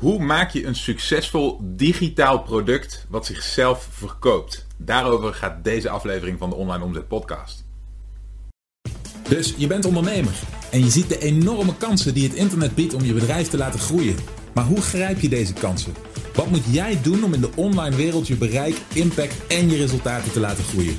Hoe maak je een succesvol digitaal product wat zichzelf verkoopt? Daarover gaat deze aflevering van de Online Omzet Podcast. Dus je bent ondernemer en je ziet de enorme kansen die het internet biedt om je bedrijf te laten groeien. Maar hoe grijp je deze kansen? Wat moet jij doen om in de online wereld je bereik, impact en je resultaten te laten groeien?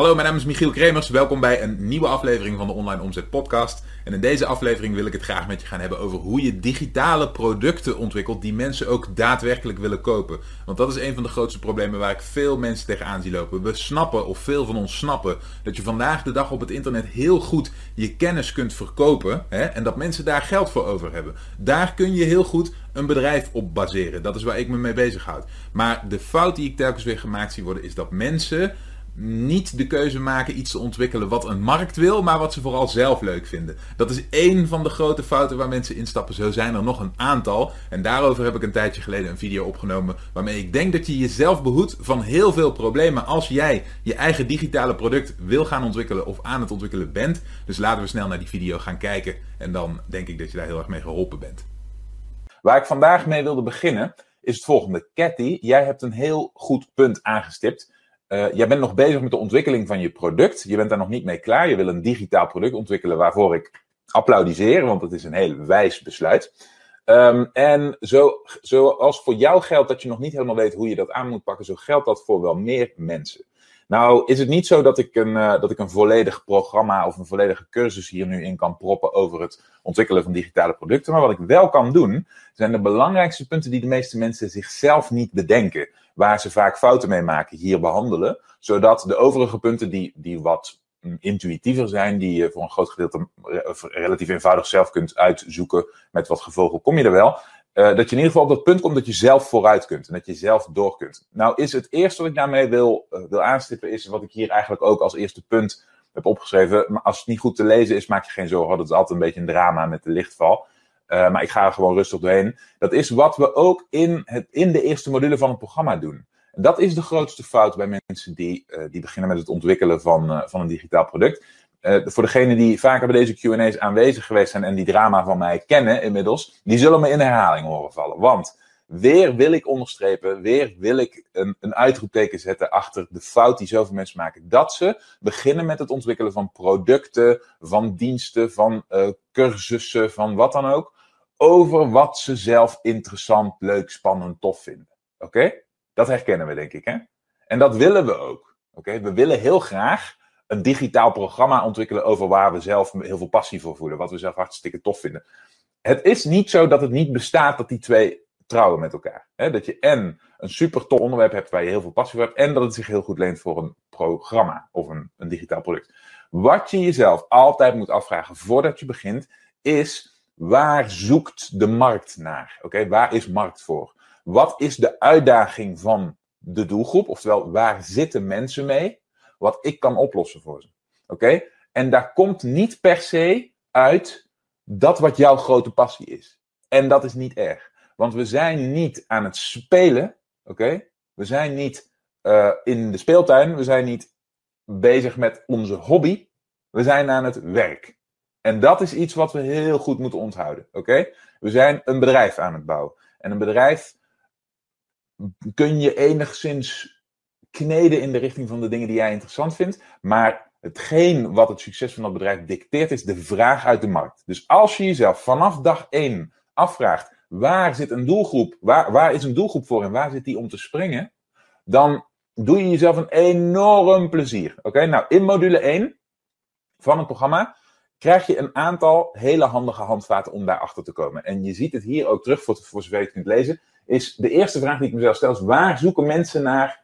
Hallo, mijn naam is Michiel Kremers. Welkom bij een nieuwe aflevering van de Online Omzet Podcast. En in deze aflevering wil ik het graag met je gaan hebben over hoe je digitale producten ontwikkelt die mensen ook daadwerkelijk willen kopen. Want dat is een van de grootste problemen waar ik veel mensen tegenaan zie lopen. We snappen, of veel van ons snappen, dat je vandaag de dag op het internet heel goed je kennis kunt verkopen hè, en dat mensen daar geld voor over hebben. Daar kun je heel goed een bedrijf op baseren. Dat is waar ik me mee bezighoud. Maar de fout die ik telkens weer gemaakt zie worden is dat mensen niet de keuze maken iets te ontwikkelen wat een markt wil, maar wat ze vooral zelf leuk vinden. Dat is één van de grote fouten waar mensen instappen. Zo zijn er nog een aantal. En daarover heb ik een tijdje geleden een video opgenomen. Waarmee ik denk dat je jezelf behoedt van heel veel problemen als jij je eigen digitale product wil gaan ontwikkelen of aan het ontwikkelen bent. Dus laten we snel naar die video gaan kijken. En dan denk ik dat je daar heel erg mee geholpen bent. Waar ik vandaag mee wilde beginnen is het volgende. Cathy, jij hebt een heel goed punt aangestipt. Uh, jij bent nog bezig met de ontwikkeling van je product. Je bent daar nog niet mee klaar. Je wil een digitaal product ontwikkelen waarvoor ik applaudisseer, want het is een heel wijs besluit. Um, en zo, zoals voor jou geldt dat je nog niet helemaal weet hoe je dat aan moet pakken, zo geldt dat voor wel meer mensen. Nou, is het niet zo dat ik, een, uh, dat ik een volledig programma of een volledige cursus hier nu in kan proppen over het ontwikkelen van digitale producten. Maar wat ik wel kan doen, zijn de belangrijkste punten die de meeste mensen zichzelf niet bedenken waar ze vaak fouten mee maken, hier behandelen. Zodat de overige punten die, die wat intuïtiever zijn, die je voor een groot gedeelte relatief eenvoudig zelf kunt uitzoeken, met wat gevogel kom je er wel. Uh, dat je in ieder geval op dat punt komt dat je zelf vooruit kunt en dat je zelf door kunt. Nou is het eerste wat ik daarmee wil, uh, wil aanstippen, is wat ik hier eigenlijk ook als eerste punt heb opgeschreven. Maar als het niet goed te lezen is, maak je geen zorgen. Dat is altijd een beetje een drama met de lichtval. Uh, maar ik ga er gewoon rustig doorheen. Dat is wat we ook in, het, in de eerste module van het programma doen. Dat is de grootste fout bij mensen die, die beginnen met het ontwikkelen van, van een digitaal product. Voor degenen die vaker bij deze QA's aanwezig geweest zijn en die drama van mij kennen inmiddels, die zullen me in herhaling horen vallen. Want weer wil ik onderstrepen, weer wil ik een, een uitroepteken zetten achter de fout die zoveel mensen maken. Dat ze beginnen met het ontwikkelen van producten, van diensten, van cursussen, van wat dan ook over wat ze zelf interessant, leuk, spannend, tof vinden. Oké? Dat herkennen we, denk ik. Hè? En dat willen we ook. Oké? We willen heel graag een digitaal programma ontwikkelen over waar we zelf heel veel passie voor voelen, wat we zelf hartstikke tof vinden. Het is niet zo dat het niet bestaat dat die twee trouwen met elkaar. Dat je en een super tof onderwerp hebt waar je heel veel passie voor hebt, en dat het zich heel goed leent voor een programma of een, een digitaal product. Wat je jezelf altijd moet afvragen voordat je begint, is Waar zoekt de markt naar? Oké, waar is markt voor? Wat is de uitdaging van de doelgroep? Oftewel, waar zitten mensen mee? Wat ik kan oplossen voor ze. Oké? En daar komt niet per se uit dat wat jouw grote passie is. En dat is niet erg. Want we zijn niet aan het spelen. Oké? We zijn niet uh, in de speeltuin. We zijn niet bezig met onze hobby. We zijn aan het werk. En dat is iets wat we heel goed moeten onthouden. Oké? We zijn een bedrijf aan het bouwen. En een bedrijf kun je enigszins kneden in de richting van de dingen die jij interessant vindt. Maar hetgeen wat het succes van dat bedrijf dicteert, is de vraag uit de markt. Dus als je jezelf vanaf dag 1 afvraagt: waar zit een doelgroep? Waar, waar is een doelgroep voor en waar zit die om te springen? Dan doe je jezelf een enorm plezier. Oké, nou in module 1 van het programma krijg je een aantal hele handige handvaten om daarachter te komen. En je ziet het hier ook terug, voor, voor zover je het kunt lezen, is de eerste vraag die ik mezelf stel, waar zoeken mensen naar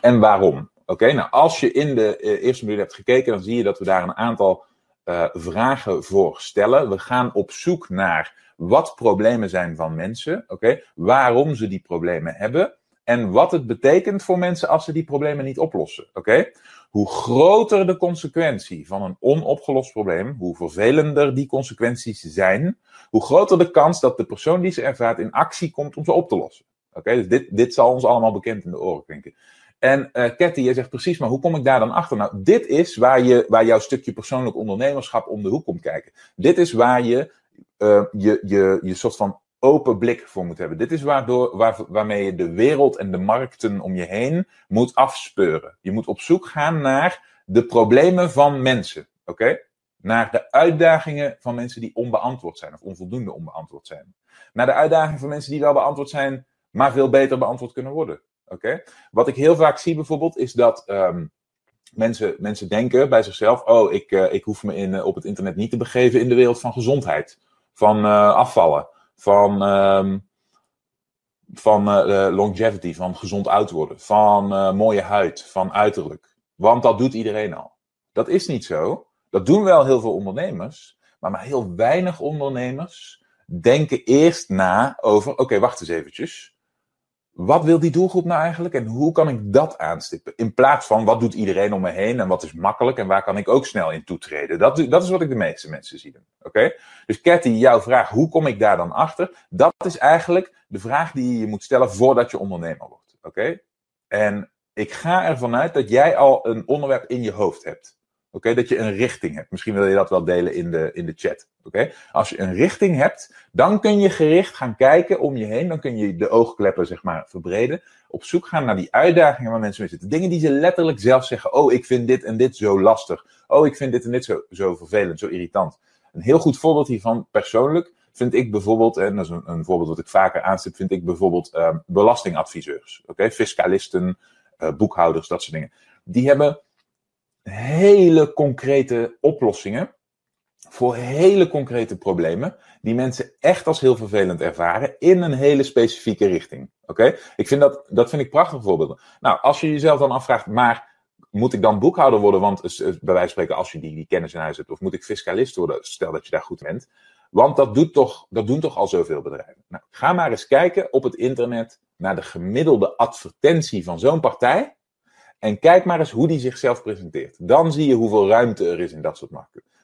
en waarom? Oké, nou als je in de uh, eerste module hebt gekeken, dan zie je dat we daar een aantal uh, vragen voor stellen. We gaan op zoek naar wat problemen zijn van mensen, oké, waarom ze die problemen hebben en wat het betekent voor mensen als ze die problemen niet oplossen, oké? Hoe groter de consequentie van een onopgelost probleem, hoe vervelender die consequenties zijn, hoe groter de kans dat de persoon die ze ervaart in actie komt om ze op te lossen. Oké, dus dit, dit zal ons allemaal bekend in de oren klinken. En uh, Ketty, je zegt precies, maar hoe kom ik daar dan achter? Nou, dit is waar, je, waar jouw stukje persoonlijk ondernemerschap om de hoek komt kijken. Dit is waar je uh, je, je, je soort van open blik voor moet hebben. Dit is waardoor, waar, waarmee je de wereld en de markten om je heen moet afspeuren. Je moet op zoek gaan naar de problemen van mensen. Oké? Naar de uitdagingen van mensen die onbeantwoord zijn of onvoldoende onbeantwoord zijn. Naar de uitdagingen van mensen die wel beantwoord zijn, maar veel beter beantwoord kunnen worden. Wat ik heel vaak zie bijvoorbeeld is dat um, mensen, mensen denken bij zichzelf: Oh, ik, uh, ik hoef me in, uh, op het internet niet te begeven in de wereld van gezondheid, van uh, afvallen, van, um, van longevity, van gezond oud worden, van mooie huid, van uiterlijk. Want dat doet iedereen al. Dat is niet zo. Dat doen wel heel veel ondernemers, maar maar heel weinig ondernemers denken eerst na over: Oké, wacht eens eventjes wat wil die doelgroep nou eigenlijk en hoe kan ik dat aanstippen? In plaats van wat doet iedereen om me heen en wat is makkelijk en waar kan ik ook snel in toetreden? Dat, dat is wat ik de meeste mensen zie. Oké? Dus Cathy, jouw vraag, hoe kom ik daar dan achter? Dat is eigenlijk de vraag die je moet stellen voordat je ondernemer wordt. Oké? En ik ga ervan uit dat jij al een onderwerp in je hoofd hebt. Oké, dat je een richting hebt. Misschien wil je dat wel delen in de, in de chat. Oké, als je een richting hebt, dan kun je gericht gaan kijken om je heen. Dan kun je de oogkleppen, zeg maar, verbreden. Op zoek gaan naar die uitdagingen waar mensen mee zitten. Dingen die ze letterlijk zelf zeggen. Oh, ik vind dit en dit zo lastig. Oh, ik vind dit en dit zo, zo vervelend, zo irritant. Een heel goed voorbeeld hiervan, persoonlijk, vind ik bijvoorbeeld, en dat is een, een voorbeeld wat ik vaker aanstip, vind ik bijvoorbeeld uh, belastingadviseurs. Oké, fiscalisten, uh, boekhouders, dat soort dingen. Die hebben hele concrete oplossingen voor hele concrete problemen die mensen echt als heel vervelend ervaren in een hele specifieke richting. Oké? Ik vind dat, dat vind ik prachtige voorbeelden. Nou, als je jezelf dan afvraagt, maar moet ik dan boekhouder worden? Want bij wijze van spreken, als je die, die kennis in huis hebt, of moet ik fiscalist worden? Stel dat je daar goed bent. Want dat, doet toch, dat doen toch al zoveel bedrijven. Nou, ga maar eens kijken op het internet naar de gemiddelde advertentie van zo'n partij. En kijk maar eens hoe die zichzelf presenteert. Dan zie je hoeveel ruimte er is in dat soort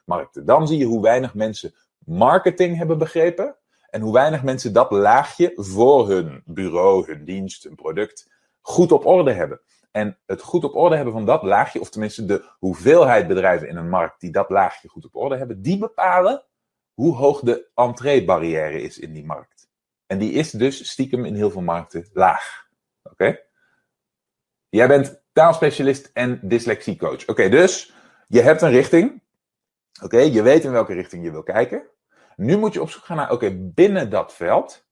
markten. Dan zie je hoe weinig mensen marketing hebben begrepen. En hoe weinig mensen dat laagje voor hun bureau, hun dienst, hun product goed op orde hebben. En het goed op orde hebben van dat laagje, of tenminste de hoeveelheid bedrijven in een markt die dat laagje goed op orde hebben, die bepalen hoe hoog de entreebarrière is in die markt. En die is dus stiekem in heel veel markten laag. Oké? Jij bent taalspecialist en dyslexiecoach. Oké, dus je hebt een richting. Oké, je weet in welke richting je wil kijken. Nu moet je op zoek gaan naar, oké, binnen dat veld,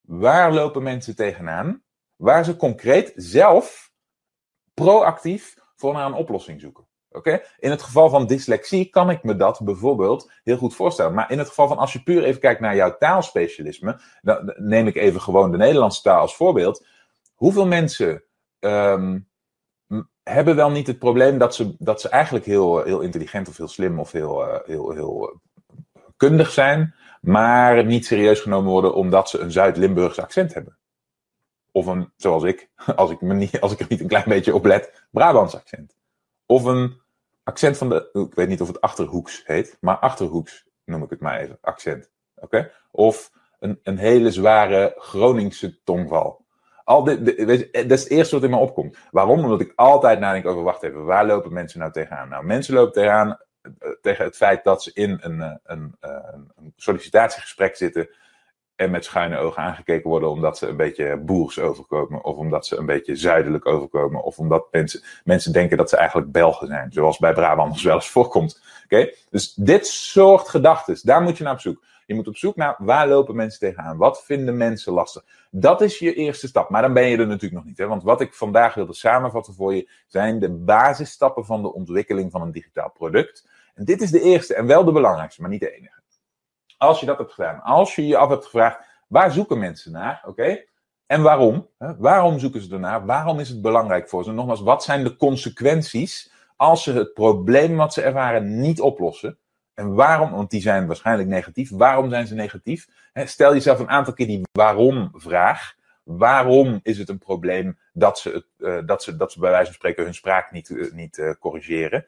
waar lopen mensen tegenaan? Waar ze concreet zelf proactief voor naar een oplossing zoeken. Oké? In het geval van dyslexie kan ik me dat bijvoorbeeld heel goed voorstellen. Maar in het geval van als je puur even kijkt naar jouw taalspecialisme, dan neem ik even gewoon de Nederlandse taal als voorbeeld. Hoeveel mensen um, hebben wel niet het probleem dat ze, dat ze eigenlijk heel, heel intelligent of heel slim of heel, uh, heel, heel kundig zijn, maar niet serieus genomen worden omdat ze een Zuid-Limburgs accent hebben. Of een, zoals ik, als ik, me niet, als ik er niet een klein beetje op let, Brabants accent. Of een accent van de, ik weet niet of het Achterhoeks heet, maar Achterhoeks noem ik het maar even, accent. Oké? Of een, een hele zware Groningse tongval. Al dit, weet dat is het eerste wat in me opkomt. Waarom? Omdat ik altijd nadenk over, wacht even, waar lopen mensen nou tegenaan? Nou, mensen lopen tegenaan uh, tegen het feit dat ze in een, uh, een, een, sollicitatiegesprek zitten en met schuine ogen aangekeken worden omdat ze een beetje boers overkomen, of omdat ze een beetje zuidelijk overkomen, of omdat mensen, mensen denken dat ze eigenlijk Belgen zijn, zoals bij Brabanders wel eens voorkomt. Oké? Dus dit soort gedachten, daar moet je naar op zoek. Je moet op zoek naar waar lopen mensen tegenaan? Wat vinden mensen lastig? Dat is je eerste stap. Maar dan ben je er natuurlijk nog niet. Hè? Want wat ik vandaag wilde samenvatten voor je zijn de basisstappen van de ontwikkeling van een digitaal product. En dit is de eerste en wel de belangrijkste, maar niet de enige. Als je dat hebt gedaan, als je je af hebt gevraagd, waar zoeken mensen naar? Oké? En waarom? Waarom zoeken ze ernaar? Waarom is het belangrijk voor ze? Nogmaals, wat zijn de consequenties als ze het probleem wat ze ervaren niet oplossen? En waarom? Want die zijn waarschijnlijk negatief. Waarom zijn ze negatief? Stel jezelf een aantal keer die waarom-vraag. Waarom is het een probleem dat ze, uh, dat, ze, dat ze bij wijze van spreken hun spraak niet, uh, niet uh, corrigeren?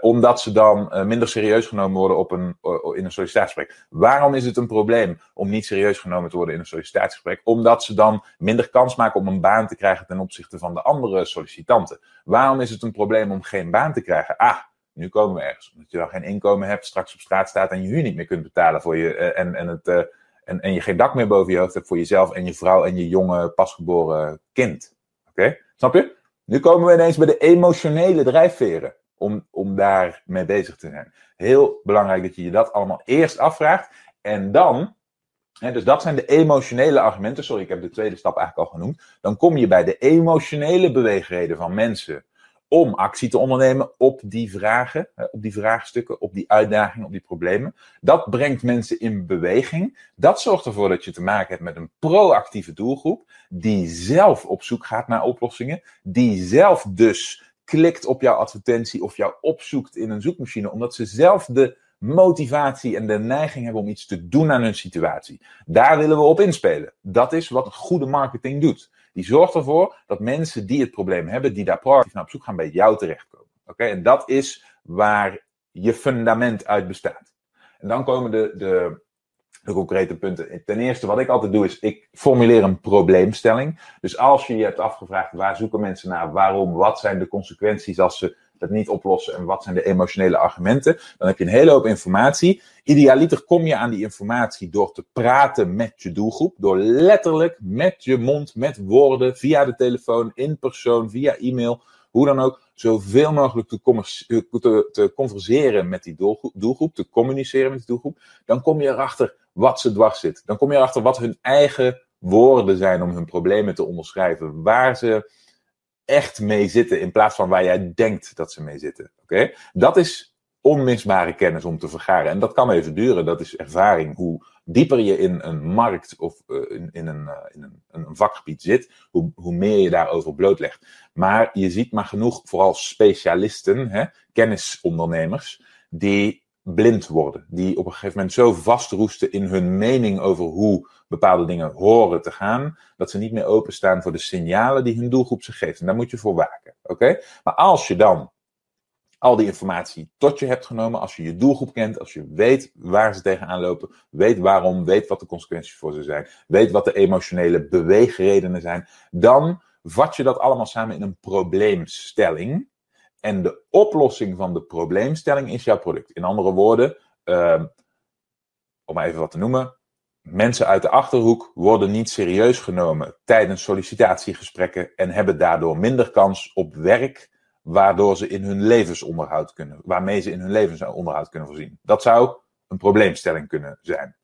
Omdat ze dan minder serieus genomen worden op een, in een sollicitatiegesprek. Waarom is het een probleem om niet serieus genomen te worden in een sollicitatiegesprek? Omdat ze dan minder kans maken om een baan te krijgen ten opzichte van de andere sollicitanten. Waarom is het een probleem om geen baan te krijgen? Ah, nu komen we ergens. Omdat je dan geen inkomen hebt, straks op straat staat en je huur niet meer kunt betalen voor je. en, en, het, en, en je geen dak meer boven je hoofd hebt voor jezelf en je vrouw en je jonge pasgeboren kind. Oké? Snap je? Nu komen we ineens bij de emotionele drijfveren om, om daar mee bezig te zijn. Heel belangrijk dat je je dat allemaal eerst afvraagt. En dan, hè, dus dat zijn de emotionele argumenten. Sorry, ik heb de tweede stap eigenlijk al genoemd. Dan kom je bij de emotionele beweegreden van mensen om actie te ondernemen op die vragen, op die vraagstukken, op die uitdagingen, op die problemen. Dat brengt mensen in beweging. Dat zorgt ervoor dat je te maken hebt met een proactieve doelgroep, die zelf op zoek gaat naar oplossingen, die zelf dus klikt op jouw advertentie of jou opzoekt in een zoekmachine, omdat ze zelf de motivatie en de neiging hebben om iets te doen aan hun situatie. Daar willen we op inspelen. Dat is wat goede marketing doet. Die zorgt ervoor dat mensen die het probleem hebben, die daar proactief naar op zoek gaan, bij jou terechtkomen. Oké, En dat is waar je fundament uit bestaat. En dan komen de, de, de concrete punten. Ten eerste, wat ik altijd doe, is ik formuleer een probleemstelling. Dus als je je hebt afgevraagd waar zoeken mensen naar, waarom, wat zijn de consequenties als ze het niet oplossen en wat zijn de emotionele argumenten, dan heb je een hele hoop informatie. Idealiter kom je aan die informatie door te praten met je doelgroep, door letterlijk met je mond, met woorden, via de telefoon, in persoon, via e-mail, hoe dan ook, zoveel mogelijk te, te, te converseren met die doelgroep, doelgroep, te communiceren met die doelgroep, dan kom je erachter wat ze dwars zit. Dan kom je erachter wat hun eigen woorden zijn om hun problemen te onderschrijven, waar ze echt mee zitten in plaats van waar jij denkt dat ze mee zitten. Oké? Dat is onmisbare kennis om te vergaren. En dat kan even duren. Dat is ervaring. Hoe dieper je in een markt of een, uh, in een, een, vakgebied zit, hoe, hoe meer je daarover blootlegt. Maar je ziet maar genoeg, vooral specialisten, hè, kennisondernemers, die blind worden. Die op een gegeven moment zo vastroesten in hun mening over hoe bepaalde dingen horen te gaan, dat ze niet meer openstaan voor de signalen die hun doelgroep ze geeft. En daar moet je voor waken. Oké? Maar als je dan al die informatie tot je hebt genomen, als je je doelgroep kent, als je weet waar ze tegenaan lopen, weet waarom, weet wat de consequenties voor ze zijn, weet wat de emotionele beweegredenen zijn, dan vat je dat allemaal samen in een probleemstelling. En de oplossing van de probleemstelling is jouw product. In andere woorden, uh, om even wat te noemen, mensen uit de achterhoek worden niet serieus genomen tijdens sollicitatiegesprekken en hebben daardoor minder kans op werk, waardoor ze in hun levensonderhoud kunnen, waarmee ze in hun levensonderhoud kunnen voorzien. Dat zou een probleemstelling kunnen zijn.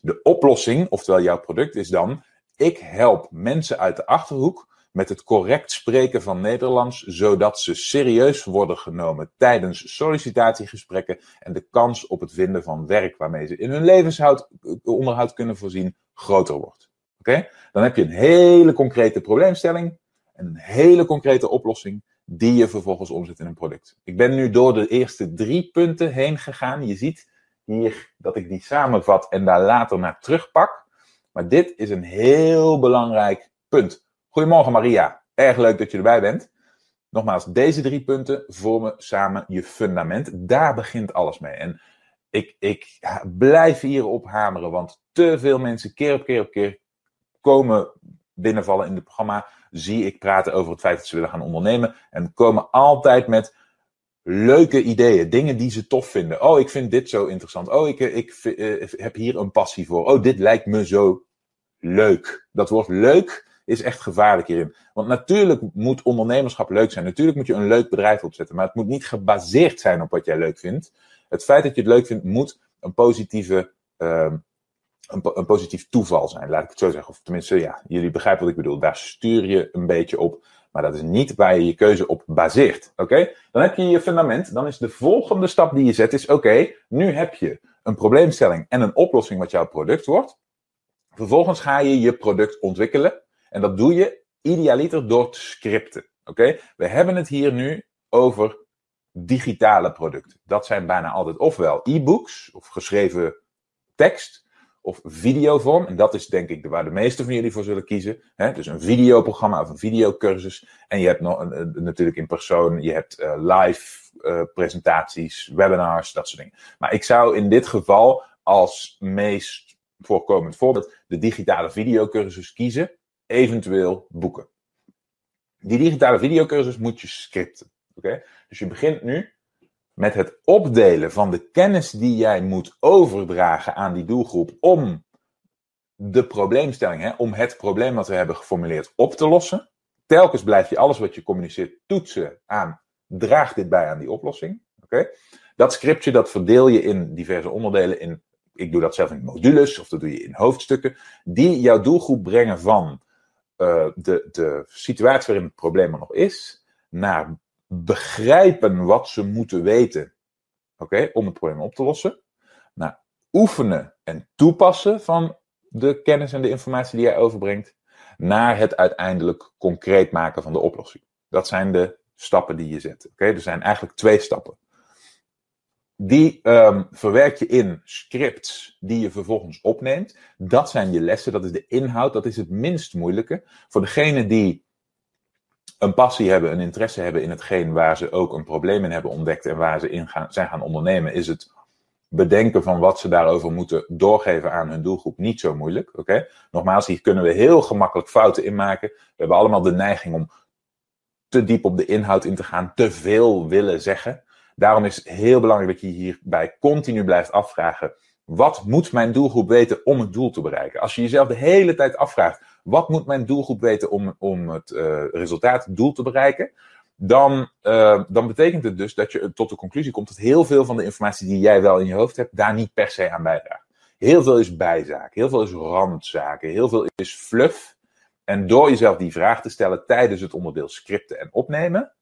De oplossing, oftewel jouw product, is dan: ik help mensen uit de achterhoek met het correct spreken van Nederlands, zodat ze serieus worden genomen tijdens sollicitatiegesprekken en de kans op het vinden van werk waarmee ze in hun levensonderhoud kunnen voorzien groter wordt. Oké? Dan heb je een hele concrete probleemstelling en een hele concrete oplossing die je vervolgens omzet in een product. Ik ben nu door de eerste drie punten heen gegaan. Je ziet hier dat ik die samenvat en daar later naar terugpak. Maar dit is een heel belangrijk punt. Goedemorgen Maria, erg leuk dat je erbij bent. Nogmaals, deze drie punten vormen samen je fundament. Daar begint alles mee. En ik, ik blijf hierop hameren, want te veel mensen keer op keer op keer komen binnenvallen in het programma. Zie ik praten over het feit dat ze willen gaan ondernemen. En komen altijd met leuke ideeën, dingen die ze tof vinden. Oh, ik vind dit zo interessant. Oh, ik, ik, eh, heb hier een passie voor. Oh, dit lijkt me zo leuk. Dat woord leuk is echt gevaarlijk hierin. Want natuurlijk moet ondernemerschap leuk zijn. Natuurlijk moet je een leuk bedrijf opzetten. Maar het moet niet gebaseerd zijn op wat jij leuk vindt. Het feit dat je het leuk vindt moet een positieve. Uh, een, een, positief toeval zijn, laat ik het zo zeggen. Of tenminste, ja, jullie begrijpen wat ik bedoel. Daar stuur je een beetje op. Maar dat is niet waar je je keuze op baseert. Oké? Dan heb je je fundament. Dan is de volgende stap die je zet, is oké, nu heb je een probleemstelling en een oplossing wat jouw product wordt. Vervolgens ga je je product ontwikkelen. En dat doe je idealiter door te scripten. Oké? We hebben het hier nu over digitale producten. Dat zijn bijna altijd ofwel e-books of geschreven tekst of videovorm. En dat is denk ik waar de meeste van jullie voor zullen kiezen. Hè? Dus een videoprogramma of een videocursus. En je hebt nog een, natuurlijk in persoon, je hebt uh, live presentaties, webinars, dat soort dingen. Maar ik zou in dit geval als meest voorkomend voorbeeld de digitale videocursus kiezen, eventueel boeken. Die digitale videocursus moet je scripten. Oké? Dus je begint nu met het opdelen van de kennis die jij moet overdragen aan die doelgroep om de probleemstelling, hè, om het probleem wat we hebben geformuleerd op te lossen. Telkens blijf je alles wat je communiceert toetsen aan, draagt dit bij aan die oplossing. Oké? Dat scriptje dat verdeel je in diverse onderdelen, in, ik doe dat zelf in modules of dat doe je in hoofdstukken, die jouw doelgroep brengen van uh, de, de situatie waarin het probleem er nog is, naar begrijpen wat ze moeten weten oké, om het probleem op te lossen. Nou, oefenen en toepassen van de kennis en de informatie die jij overbrengt, naar het uiteindelijk concreet maken van de oplossing. Dat zijn de stappen die je zet. Oké, er zijn eigenlijk twee stappen. Die um, verwerk je in scripts die je vervolgens opneemt. Dat zijn je lessen, dat is de inhoud, dat is het minst moeilijke. Voor degene die een passie hebben, een interesse hebben in hetgeen waar ze ook een probleem in hebben ontdekt en waar ze in gaan, zijn gaan ondernemen, is het bedenken van wat ze daarover moeten doorgeven aan hun doelgroep niet zo moeilijk. Oké? Nogmaals, hier kunnen we heel gemakkelijk fouten in maken. We hebben allemaal de neiging om te diep op de inhoud in te gaan, te veel willen zeggen. Daarom is het heel belangrijk dat je hierbij continu blijft afvragen: wat moet mijn doelgroep weten om het doel te bereiken? Als je jezelf de hele tijd afvraagt: wat moet mijn doelgroep weten om, om het uh, resultaat, het doel te bereiken? Dan, uh, dan betekent het dus dat je tot de conclusie komt dat heel veel van de informatie die jij wel in je hoofd hebt, daar niet per se aan bijdraagt. Heel veel is bijzaak, heel veel is randzaken, heel veel is fluff. En door jezelf die vraag te stellen tijdens het onderdeel scripten en opnemen,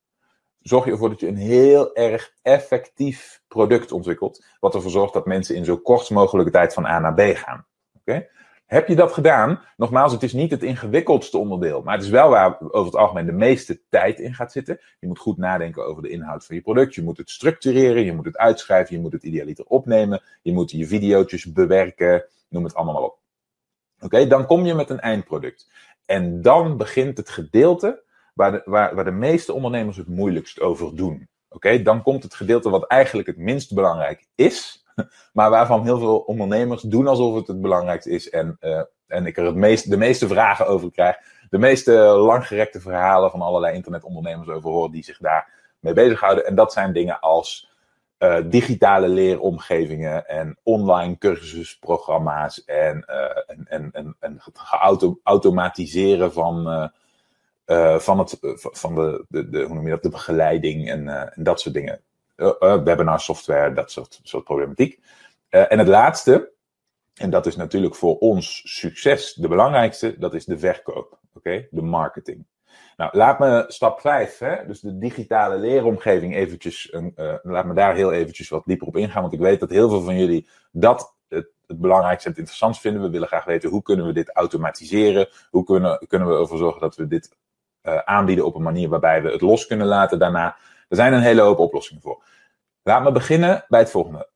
zorg je ervoor dat je een heel erg effectief product ontwikkelt. Wat ervoor zorgt dat mensen in zo kort mogelijke tijd van A naar B gaan. Heb je dat gedaan? Nogmaals, het is niet het ingewikkeldste onderdeel, maar het is wel waar over het algemeen de meeste tijd in gaat zitten. Je moet goed nadenken over de inhoud van je product. Je moet het structureren, je moet het uitschrijven, je moet het idealiter opnemen, je moet je video's bewerken, noem het allemaal maar op. Oké, dan kom je met een eindproduct. En dan begint het gedeelte waar de, waar, waar de meeste ondernemers het moeilijkst over doen. Oké, dan komt het gedeelte wat eigenlijk het minst belangrijk is, maar waarvan heel veel ondernemers doen alsof het het belangrijkste is en, uh, en ik er het meest, de meeste vragen over krijg. De meeste langgerekte verhalen van allerlei internetondernemers over horen die zich daar mee bezighouden. En dat zijn dingen als uh, digitale leeromgevingen en online cursusprogramma's en, uh, en, en, en, en geautomatiseren van uh, van, het, van de, de, de, hoe noem je dat, de begeleiding en, uh, en dat soort dingen. Uh, webinar software, dat soort, soort problematiek. en het laatste, en dat is natuurlijk voor ons succes de belangrijkste, dat is de verkoop. Oké, de marketing. Nou, laat me stap 5, hè, dus de digitale leeromgeving, eventjes, laat me daar heel eventjes wat dieper op ingaan, want ik weet dat heel veel van jullie dat het, het belangrijkste en het interessantst vinden. We willen graag weten hoe kunnen we dit automatiseren, hoe kunnen, kunnen we ervoor zorgen dat we dit uh, aanbieden op een manier waarbij we het los kunnen laten daarna. Er zijn een hele hoop oplossingen voor. Laat me beginnen bij het volgende.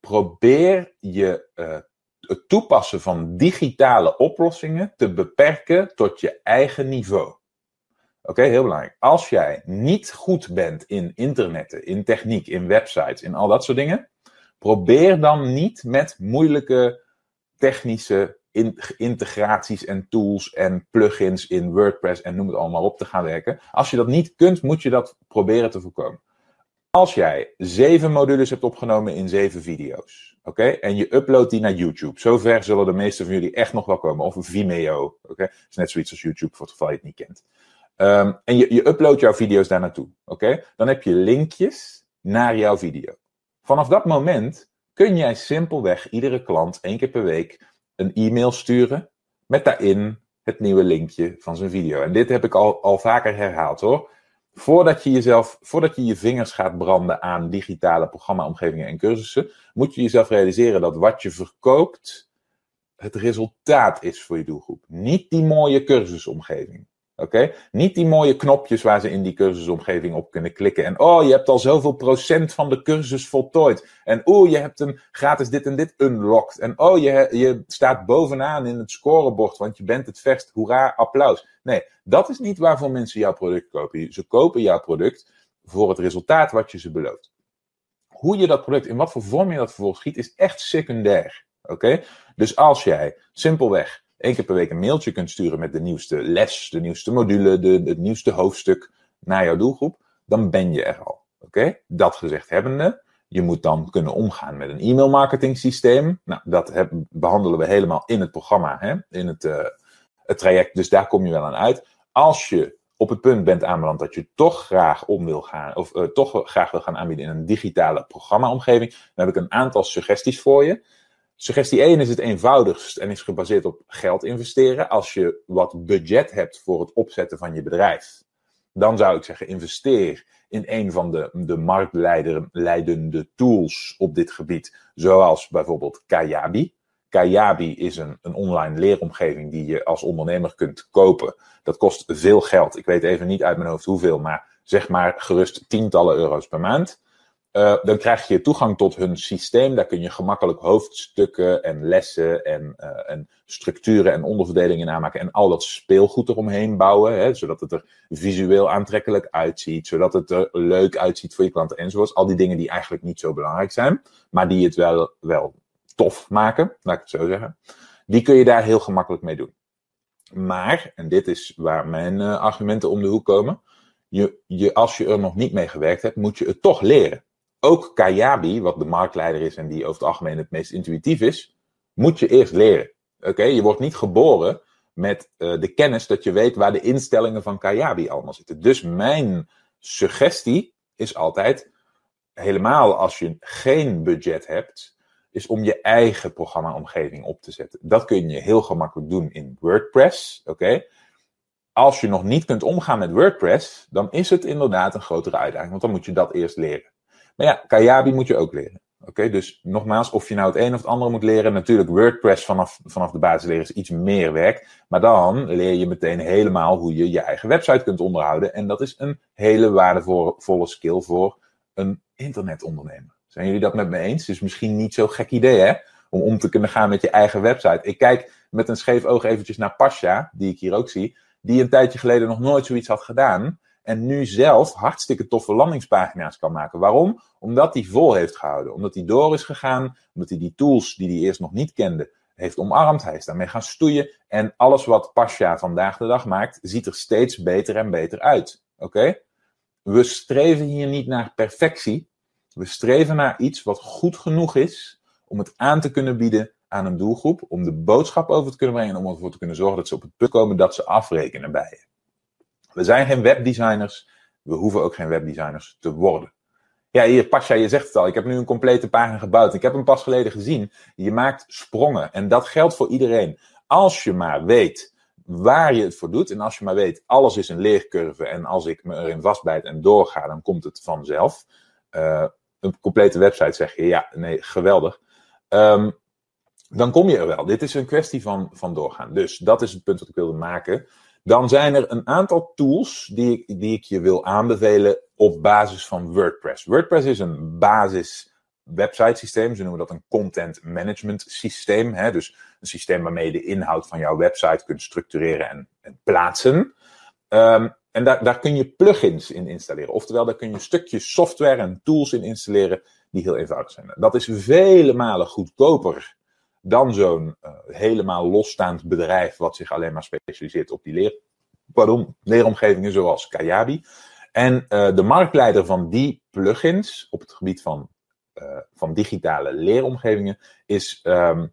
Probeer je uh, het toepassen van digitale oplossingen te beperken tot je eigen niveau. Oké, heel belangrijk. Als jij niet goed bent in internetten, in techniek, in websites, in al dat soort dingen, probeer dan niet met moeilijke technische in, integraties en tools en plugins in WordPress en noem het allemaal op te gaan werken. Als je dat niet kunt, moet je dat proberen te voorkomen. Als jij zeven modules hebt opgenomen in zeven video's, oké, en je uploadt die naar YouTube, zover zullen de meeste van jullie echt nog wel komen, of Vimeo, oké, is net zoiets als YouTube, voor het geval je het niet kent. Um, en je, je uploadt jouw video's daar naartoe, oké, dan heb je linkjes naar jouw video. Vanaf dat moment kun jij simpelweg iedere klant één keer per week een e-mail sturen met daarin het nieuwe linkje van zijn video. En dit heb ik al, al vaker herhaald hoor. Voordat je jezelf, voordat je je vingers gaat branden aan digitale programmaomgevingen en cursussen, moet je jezelf realiseren dat wat je verkoopt het resultaat is voor je doelgroep. Niet die mooie cursusomgeving. Oké? Niet die mooie knopjes waar ze in die cursusomgeving op kunnen klikken. En oh, je hebt al zoveel procent van de cursus voltooid. En oh, je hebt een gratis dit en dit unlocked. En oh, je, je staat bovenaan in het scorebord, want je bent het verst. Hoera, applaus. Nee, dat is niet waarvoor mensen jouw product kopen. Ze kopen jouw product voor het resultaat wat je ze belooft. Hoe je dat product, in wat voor vorm je dat vervolgens schiet, is echt secundair. Oké? Dus als jij simpelweg één keer per week een mailtje kunt sturen met de nieuwste les, de nieuwste module, de, het nieuwste hoofdstuk naar jouw doelgroep, dan ben je er al. Oké? Dat gezegd hebbende, je moet dan kunnen omgaan met een e-mail marketing systeem. Nou, dat behandelen we helemaal in het programma, hè? in het, uh, het traject. Dus daar kom je wel aan uit. Als je op het punt bent aanbeland dat je toch graag om wil gaan, of uh, toch graag wil gaan aanbieden in een digitale programmaomgeving, dan heb ik een aantal suggesties voor je. Suggestie 1 is het eenvoudigst en is gebaseerd op geld investeren. Als je wat budget hebt voor het opzetten van je bedrijf, dan zou ik zeggen investeer in een van de, de marktleidende tools op dit gebied, zoals bijvoorbeeld Kajabi. Kajabi is een, een online leeromgeving die je als ondernemer kunt kopen. Dat kost veel geld. Ik weet even niet uit mijn hoofd hoeveel, maar zeg maar gerust tientallen euro's per maand. Uh, dan krijg je toegang tot hun systeem. Daar kun je gemakkelijk hoofdstukken en lessen en, uh, en structuren en onderverdelingen aanmaken. En al dat speelgoed eromheen bouwen. Hè, zodat het er visueel aantrekkelijk uitziet. Zodat het er leuk uitziet voor je klanten enzovoorts. Al die dingen die eigenlijk niet zo belangrijk zijn. Maar die het wel, wel tof maken, laat ik het zo zeggen. Die kun je daar heel gemakkelijk mee doen. Maar, en dit is waar mijn uh, argumenten om de hoek komen. Je, je, als je er nog niet mee gewerkt hebt, moet je het toch leren ook Kajabi, wat de marktleider is en die over het algemeen het meest intuïtief is, moet je eerst leren. Oké, je wordt niet geboren met uh, de kennis dat je weet waar de instellingen van Kajabi allemaal zitten. Dus mijn suggestie is altijd, helemaal als je geen budget hebt, is om je eigen programmaomgeving op te zetten. Dat kun je heel gemakkelijk doen in WordPress. Oké. Als je nog niet kunt omgaan met WordPress, dan is het inderdaad een grotere uitdaging, want dan moet je dat eerst leren. Maar ja, Kajabi moet je ook leren. Oké, dus nogmaals, of je nou het een of het andere moet leren. Natuurlijk, WordPress vanaf, vanaf de basis leren is iets meer werk. Maar dan leer je meteen helemaal hoe je je eigen website kunt onderhouden. En dat is een hele waardevolle skill voor een internetondernemer. Zijn jullie dat met me eens? Dus misschien niet zo'n gek idee, hè? Om om te kunnen gaan met je eigen website. Ik kijk met een scheef oog eventjes naar Pasha, die ik hier ook zie. Die een tijdje geleden nog nooit zoiets had gedaan. En nu zelf hartstikke toffe landingspagina's kan maken. Waarom? Omdat hij vol heeft gehouden. Omdat hij door is gegaan. Omdat hij die tools die hij eerst nog niet kende, heeft omarmd. Hij is daarmee gaan stoeien. En alles wat Pasha vandaag de dag maakt, ziet er steeds beter en beter uit. Oké? We streven hier niet naar perfectie. We streven naar iets wat goed genoeg is om het aan te kunnen bieden aan een doelgroep. Om de boodschap over te kunnen brengen. En om ervoor te kunnen zorgen dat ze op het punt komen dat ze afrekenen bij je. We zijn geen webdesigners. We hoeven ook geen webdesigners te worden. Ja, hier, Pasha, je zegt het al. Ik heb nu een complete pagina gebouwd. Ik heb hem pas geleden gezien. Je maakt sprongen. En dat geldt voor iedereen. Als je maar weet waar je het voor doet. En als je maar weet, alles is een leercurve. En als ik me erin vastbijt en doorga, dan komt het vanzelf. Uh, een complete website zeg je, ja, nee, geweldig. Um, dan kom je er wel. Dit is een kwestie van, van doorgaan. Dus dat is het punt wat ik wilde maken. Dan zijn er een aantal tools die ik, die ik je wil aanbevelen op basis van WordPress. WordPress is een basis website systeem. Ze noemen dat een content management systeem. Hè? Dus een systeem waarmee je de inhoud van jouw website kunt structureren en, en plaatsen. Um, en daar, daar kun je plugins in installeren. Oftewel, daar kun je stukjes software en tools in installeren die heel eenvoudig zijn. Dat is vele malen goedkoper dan zo'n uh, helemaal losstaand bedrijf wat zich alleen maar specialiseert op die leer, pardon, leeromgevingen zoals Kajabi. En uh, de marktleider van die plugins op het gebied van, uh, van digitale leeromgevingen is um,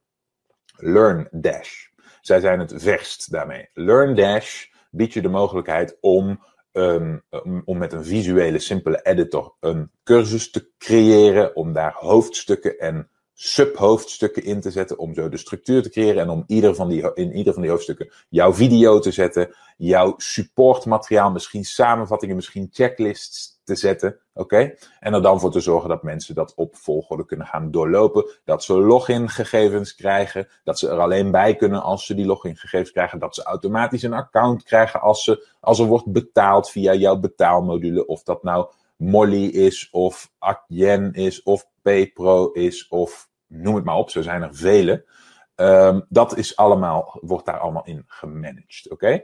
LearnDash. Zij zijn het verst daarmee. LearnDash biedt je de mogelijkheid om, um, om met een visuele, simpele editor een cursus te creëren, om daar hoofdstukken en subhoofdstukken in te zetten om zo de structuur te creëren en om ieder van die, in ieder van die hoofdstukken jouw video te zetten, jouw supportmateriaal, misschien samenvattingen, misschien checklists te zetten, oké? En er dan voor te zorgen dat mensen dat op volgorde kunnen gaan doorlopen, dat ze login-gegevens krijgen, dat ze er alleen bij kunnen als ze die login-gegevens krijgen, dat ze automatisch een account krijgen als, ze, als er wordt betaald via jouw betaalmodule, of dat nou Molly is, of Adyen is, of PayPro is, of noem het maar op, zo zijn er vele. Um, dat is allemaal, wordt daar allemaal in gemanaged. Oké?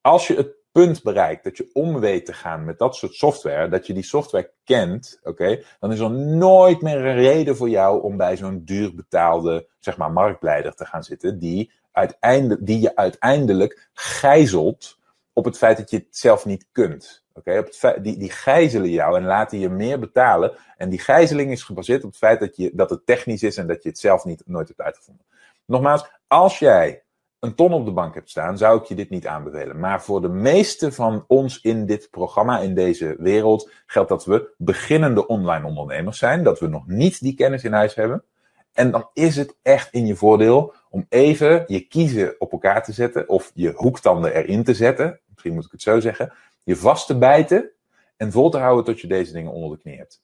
Als je het punt bereikt dat je om weet te gaan met dat soort software, dat je die software kent, oké, dan is er nooit meer een reden voor jou om bij zo'n duur betaalde, zeg maar, marktleider te gaan zitten, die, uiteindelijk, die je uiteindelijk gijzelt op het feit dat je het zelf niet kunt. Oké, die, die gijzelen jou en laten je meer betalen. En die gijzeling is gebaseerd op het feit dat, je, dat het technisch is en dat je het zelf niet, nooit hebt uitgevonden. Nogmaals, als jij een ton op de bank hebt staan, zou ik je dit niet aanbevelen. Maar voor de meeste van ons in dit programma, in deze wereld, geldt dat we beginnende online ondernemers zijn. Dat we nog niet die kennis in huis hebben. En dan is het echt in je voordeel om even je kiezen op elkaar te zetten of je hoektanden erin te zetten. Misschien moet ik het zo zeggen. Je vast te bijten en vol te houden tot je deze dingen onder de knie hebt.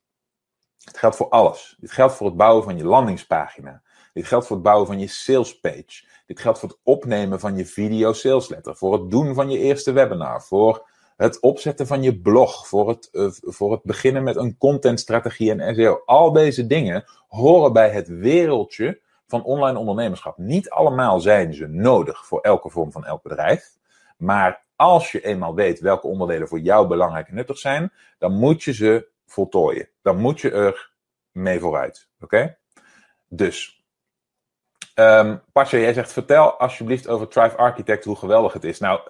Het geldt voor alles. Dit geldt voor het bouwen van je landingspagina. Dit geldt voor het bouwen van je sales page. Dit geldt voor het opnemen van je video sales letter. Voor het doen van je eerste webinar. Voor het opzetten van je blog. Voor het, uh, voor het beginnen met een contentstrategie en SEO. Al deze dingen horen bij het wereldje van online ondernemerschap. Niet allemaal zijn ze nodig voor elke vorm van elk bedrijf. Maar als je eenmaal weet welke onderdelen voor jou belangrijk en nuttig zijn, dan moet je ze voltooien. Dan moet je er mee vooruit. Oké? Dus, Um, Pasha, jij zegt, vertel alsjeblieft over Thrive Architect hoe geweldig het is. Nou,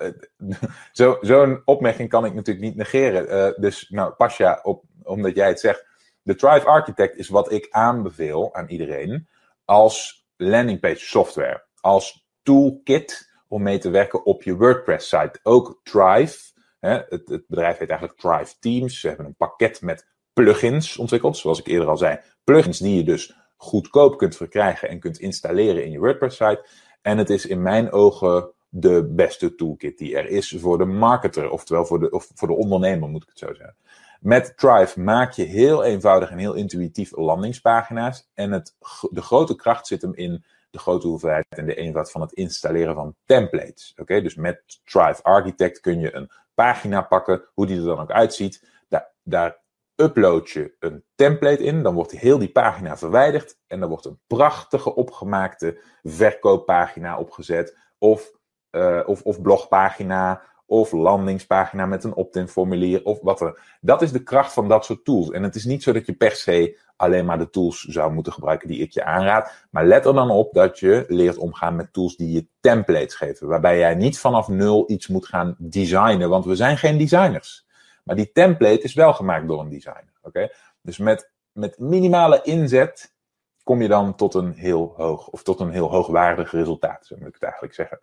zo'n zo opmerking kan ik natuurlijk niet negeren. Uh, dus, nou, Pasha, omdat jij het zegt. De Thrive Architect is wat ik aanbeveel aan iedereen als landingpage software. Als toolkit om mee te werken op je WordPress-site. Ook Thrive, hè, het, het bedrijf heet eigenlijk Thrive Teams. Ze hebben een pakket met plugins ontwikkeld, zoals ik eerder al zei. Plugins die je dus goedkoop kunt verkrijgen en kunt installeren in je WordPress-site. En het is in mijn ogen de beste toolkit die er is voor de marketer, oftewel voor de, of voor de ondernemer, moet ik het zo zeggen. Met Thrive maak je heel eenvoudig en heel intuïtief landingspagina's. En het, de grote kracht zit hem in de grote hoeveelheid en de eenvoud van het installeren van templates. Oké, dus met Thrive Architect kun je een pagina pakken, hoe die er dan ook uitziet. Daar, daar upload je een template in, dan wordt heel die pagina verwijderd en dan wordt een prachtige opgemaakte verkooppagina opgezet of, uh, of, of blogpagina of landingspagina met een opt-in formulier of wat er. Dat is de kracht van dat soort tools. En het is niet zo dat je per se alleen maar de tools zou moeten gebruiken die ik je aanraad. Maar let er dan op dat je leert omgaan met tools die je templates geven. Waarbij jij niet vanaf nul iets moet gaan designen, want we zijn geen designers. Maar die template is wel gemaakt door een designer. Oké? Dus met, met minimale inzet kom je dan tot een heel hoog, of tot een heel hoogwaardig resultaat, zo moet ik het eigenlijk zeggen.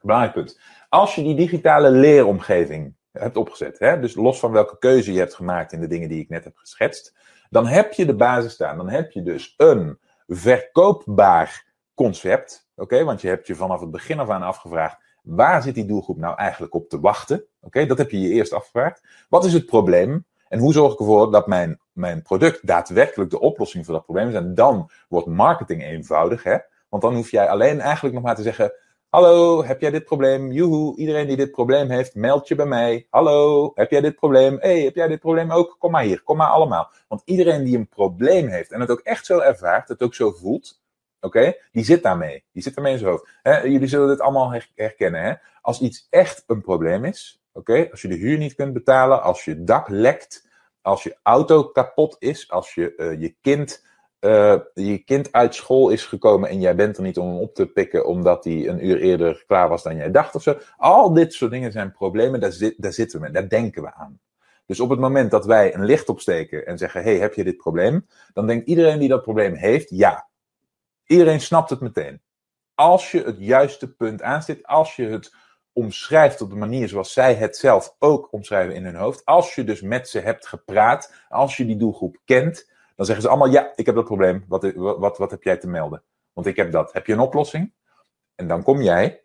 Belangrijk punt. Als je die digitale leeromgeving hebt opgezet, hè, dus los van welke keuze je hebt gemaakt in de dingen die ik net heb geschetst, dan heb je de basis staan. Dan heb je dus een verkoopbaar concept, oké, want je hebt je vanaf het begin af aan afgevraagd, waar zit die doelgroep nou eigenlijk op te wachten? Oké, dat heb je je eerst afgevraagd. Wat is het probleem? En hoe zorg ik ervoor dat mijn, mijn product daadwerkelijk de oplossing voor dat probleem is? En dan wordt marketing eenvoudig, hè? Want dan hoef jij alleen eigenlijk nog maar te zeggen: Hallo, heb jij dit probleem? Joehoe, iedereen die dit probleem heeft, meld je bij mij. Hallo, heb jij dit probleem? hey, heb jij dit probleem ook? Kom maar hier, kom maar allemaal. Want iedereen die een probleem heeft en het ook echt zo ervaart, het ook zo voelt, oké, die zit daarmee. Die zit daarmee in zijn hoofd. Jullie zullen dit allemaal herkennen. Hè? Als iets echt een probleem is, oké, als je de huur niet kunt betalen, als je dak lekt, als je auto kapot is, als je uh, je kind uh, je kind uit school is gekomen en jij bent er niet om hem op te pikken omdat hij een uur eerder klaar was dan jij dacht of zo. Al dit soort dingen zijn problemen, daar, daar zitten we mee, daar denken we aan. Dus op het moment dat wij een licht opsteken en zeggen: hey, heb je dit probleem? Dan denkt iedereen die dat probleem heeft: ja. Iedereen snapt het meteen. Als je het juiste punt aanstipt, als je het omschrijft op de manier zoals zij het zelf ook omschrijven in hun hoofd, als je dus met ze hebt gepraat, als je die doelgroep kent, dan zeggen ze allemaal, ja, ik heb dat probleem. Wat, wat, wat heb jij te melden? Want ik heb dat. Heb je een oplossing? En dan kom jij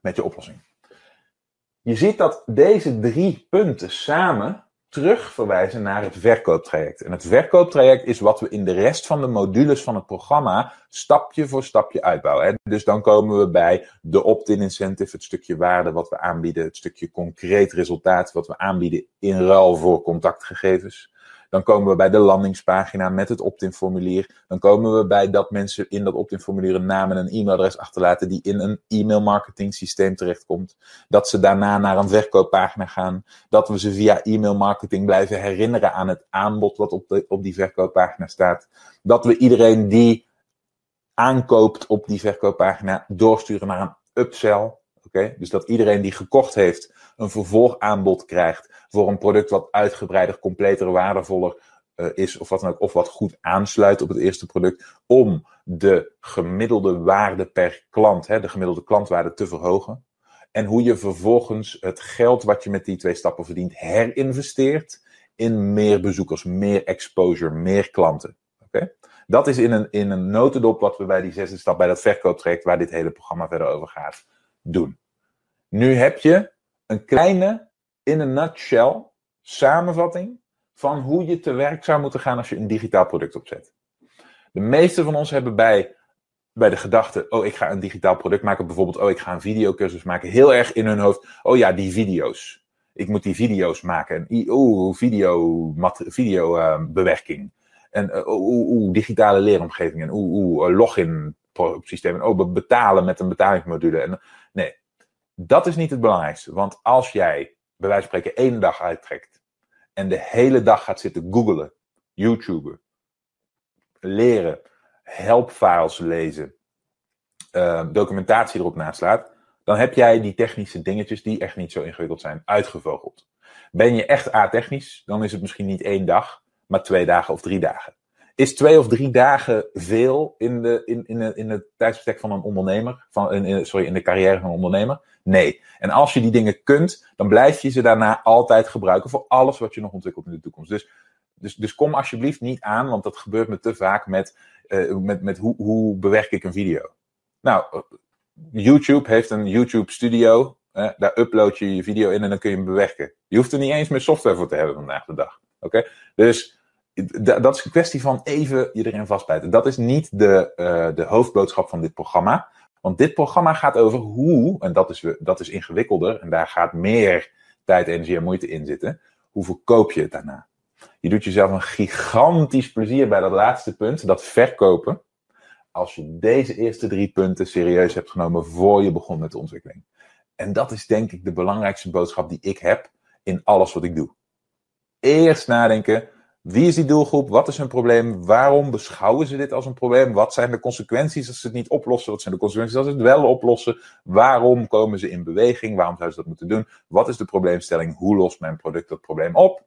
met je oplossing. Je ziet dat deze drie punten samen terugverwijzen naar het verkooptraject. En het verkooptraject is wat we in de rest van de modules van het programma stapje voor stapje uitbouwen. Dus dan komen we bij de opt-in incentive, het stukje waarde wat we aanbieden, het stukje concreet resultaat wat we aanbieden in ruil voor contactgegevens. Dan komen we bij de landingspagina met het opt-in formulier. Dan komen we bij dat mensen in dat opt-in formulier een naam en een e-mailadres achterlaten die in een e-mail marketing systeem terechtkomt. Dat ze daarna naar een verkooppagina gaan. Dat we ze via e-mail marketing blijven herinneren aan het aanbod wat op, de, op die verkooppagina staat. Dat we iedereen die aankoopt op die verkooppagina doorsturen naar een upsell. Oké, Dus dat iedereen die gekocht heeft een vervolgaanbod krijgt voor een product wat uitgebreider, completer, waardevoller uh, is, of wat dan ook, of wat goed aansluit op het eerste product, om de gemiddelde waarde per klant, hè, de gemiddelde klantwaarde te verhogen. En hoe je vervolgens het geld wat je met die twee stappen verdient herinvesteert in meer bezoekers, meer exposure, meer klanten. Oké? Dat is in een, in een notendop wat we bij die zesde stap, bij dat verkooptraject, waar dit hele programma verder over gaat, doen. Nu heb je een kleine, in een nutshell, samenvatting van hoe je te werk zou moeten gaan als je een digitaal product opzet. De meeste van ons hebben bij, bij de gedachte, oh ik ga een digitaal product maken, bijvoorbeeld, oh ik ga een videocursus maken, heel erg in hun hoofd, oh ja, die video's. Ik moet die video's maken. En oeh, video, video uh, bewerking. En uh, oeh, digitale leeromgevingen. Oeh, oeh, login systemen. Oh, betalen met een betalingsmodule. En, nee, dat is niet het belangrijkste. Want als jij, bij spreken, één dag uittrekt en de hele dag gaat zitten googelen, YouTuber, leren, helpfiles lezen, uh, documentatie erop naslaat, dan heb jij die technische dingetjes die echt niet zo ingewikkeld zijn, uitgevogeld. Ben je echt a-technisch, dan is het misschien niet één dag, maar twee dagen of drie dagen. Is twee of drie dagen veel in, de, in, in, in het tijdsbestek van een ondernemer? Van, sorry, in de carrière van een ondernemer? Nee. En als je die dingen kunt, dan blijf je ze daarna altijd gebruiken voor alles wat je nog ontwikkelt in de toekomst. Dus, dus, dus kom alsjeblieft niet aan, want dat gebeurt me te vaak met, uh, met, met hoe, hoe bewerk ik een video. Nou, YouTube heeft een YouTube Studio. Eh, daar upload je je video in en dan kun je hem bewerken. Je hoeft er niet eens meer software voor te hebben vandaag de dag. Oké? Dus dat is een kwestie van even je erin vastbijten. Dat is niet de, uh, de hoofdboodschap van dit programma. Want dit programma gaat over hoe, en dat is, dat is ingewikkelder, en daar gaat meer tijd, energie en moeite in zitten. Hoe verkoop je het daarna? Je doet jezelf een gigantisch plezier bij dat laatste punt, dat verkopen. Als je deze eerste drie punten serieus hebt genomen voor je begon met de ontwikkeling. En dat is denk ik de belangrijkste boodschap die ik heb in alles wat ik doe. Eerst nadenken, wie is die doelgroep? Wat is hun probleem? Waarom beschouwen ze dit als een probleem? Wat zijn de consequenties als ze het niet oplossen? Wat zijn de consequenties als ze het wel oplossen? Waarom komen ze in beweging? Waarom zouden ze dat moeten doen? Wat is de probleemstelling? Hoe lost mijn product dat probleem op?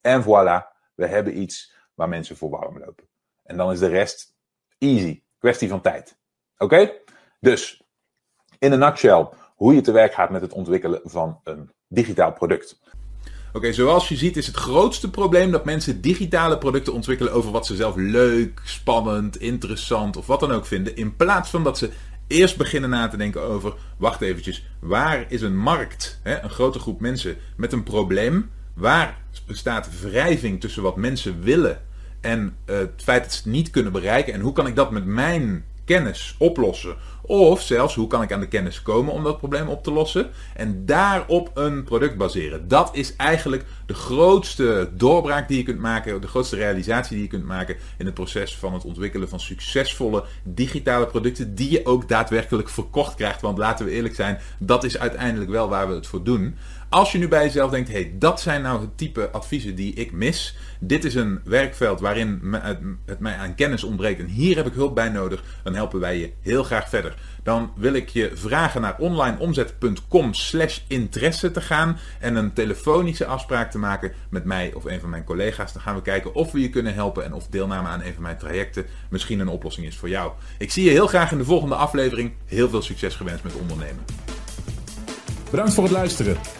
En voilà, we hebben iets waar mensen voor warm lopen. En dan is de rest easy. Kwestie van tijd. Oké? Dus, in een nutshell, hoe je te werk gaat met het ontwikkelen van een digitaal product. Oké, zoals je ziet is het grootste probleem dat mensen digitale producten ontwikkelen over wat ze zelf leuk, spannend, interessant of wat dan ook vinden. In plaats van dat ze eerst beginnen na te denken over, wacht eventjes, waar is een markt, hè, een grote groep mensen met een probleem? Waar bestaat wrijving tussen wat mensen willen en het feit dat ze het niet kunnen bereiken? En hoe kan ik dat met mijn kennis oplossen? Of zelfs hoe kan ik aan de kennis komen om dat probleem op te lossen? En daarop een product baseren. Dat is eigenlijk de grootste doorbraak die je kunt maken, de grootste realisatie die je kunt maken in het proces van het ontwikkelen van succesvolle digitale producten die je ook daadwerkelijk verkocht krijgt. Want laten we eerlijk zijn, dat is uiteindelijk wel waar we het voor doen. Als je nu bij jezelf denkt, hey, dat zijn nou het type adviezen die ik mis. Dit is een werkveld waarin het mij aan kennis ontbreekt en hier heb ik hulp bij nodig. Dan helpen wij je heel graag verder. Dan wil ik je vragen naar onlineomzet.com slash interesse te gaan en een telefonische afspraak te maken met mij of een van mijn collega's. Dan gaan we kijken of we je kunnen helpen en of deelname aan een van mijn trajecten misschien een oplossing is voor jou. Ik zie je heel graag in de volgende aflevering. Heel veel succes gewenst met ondernemen. Bedankt voor het luisteren.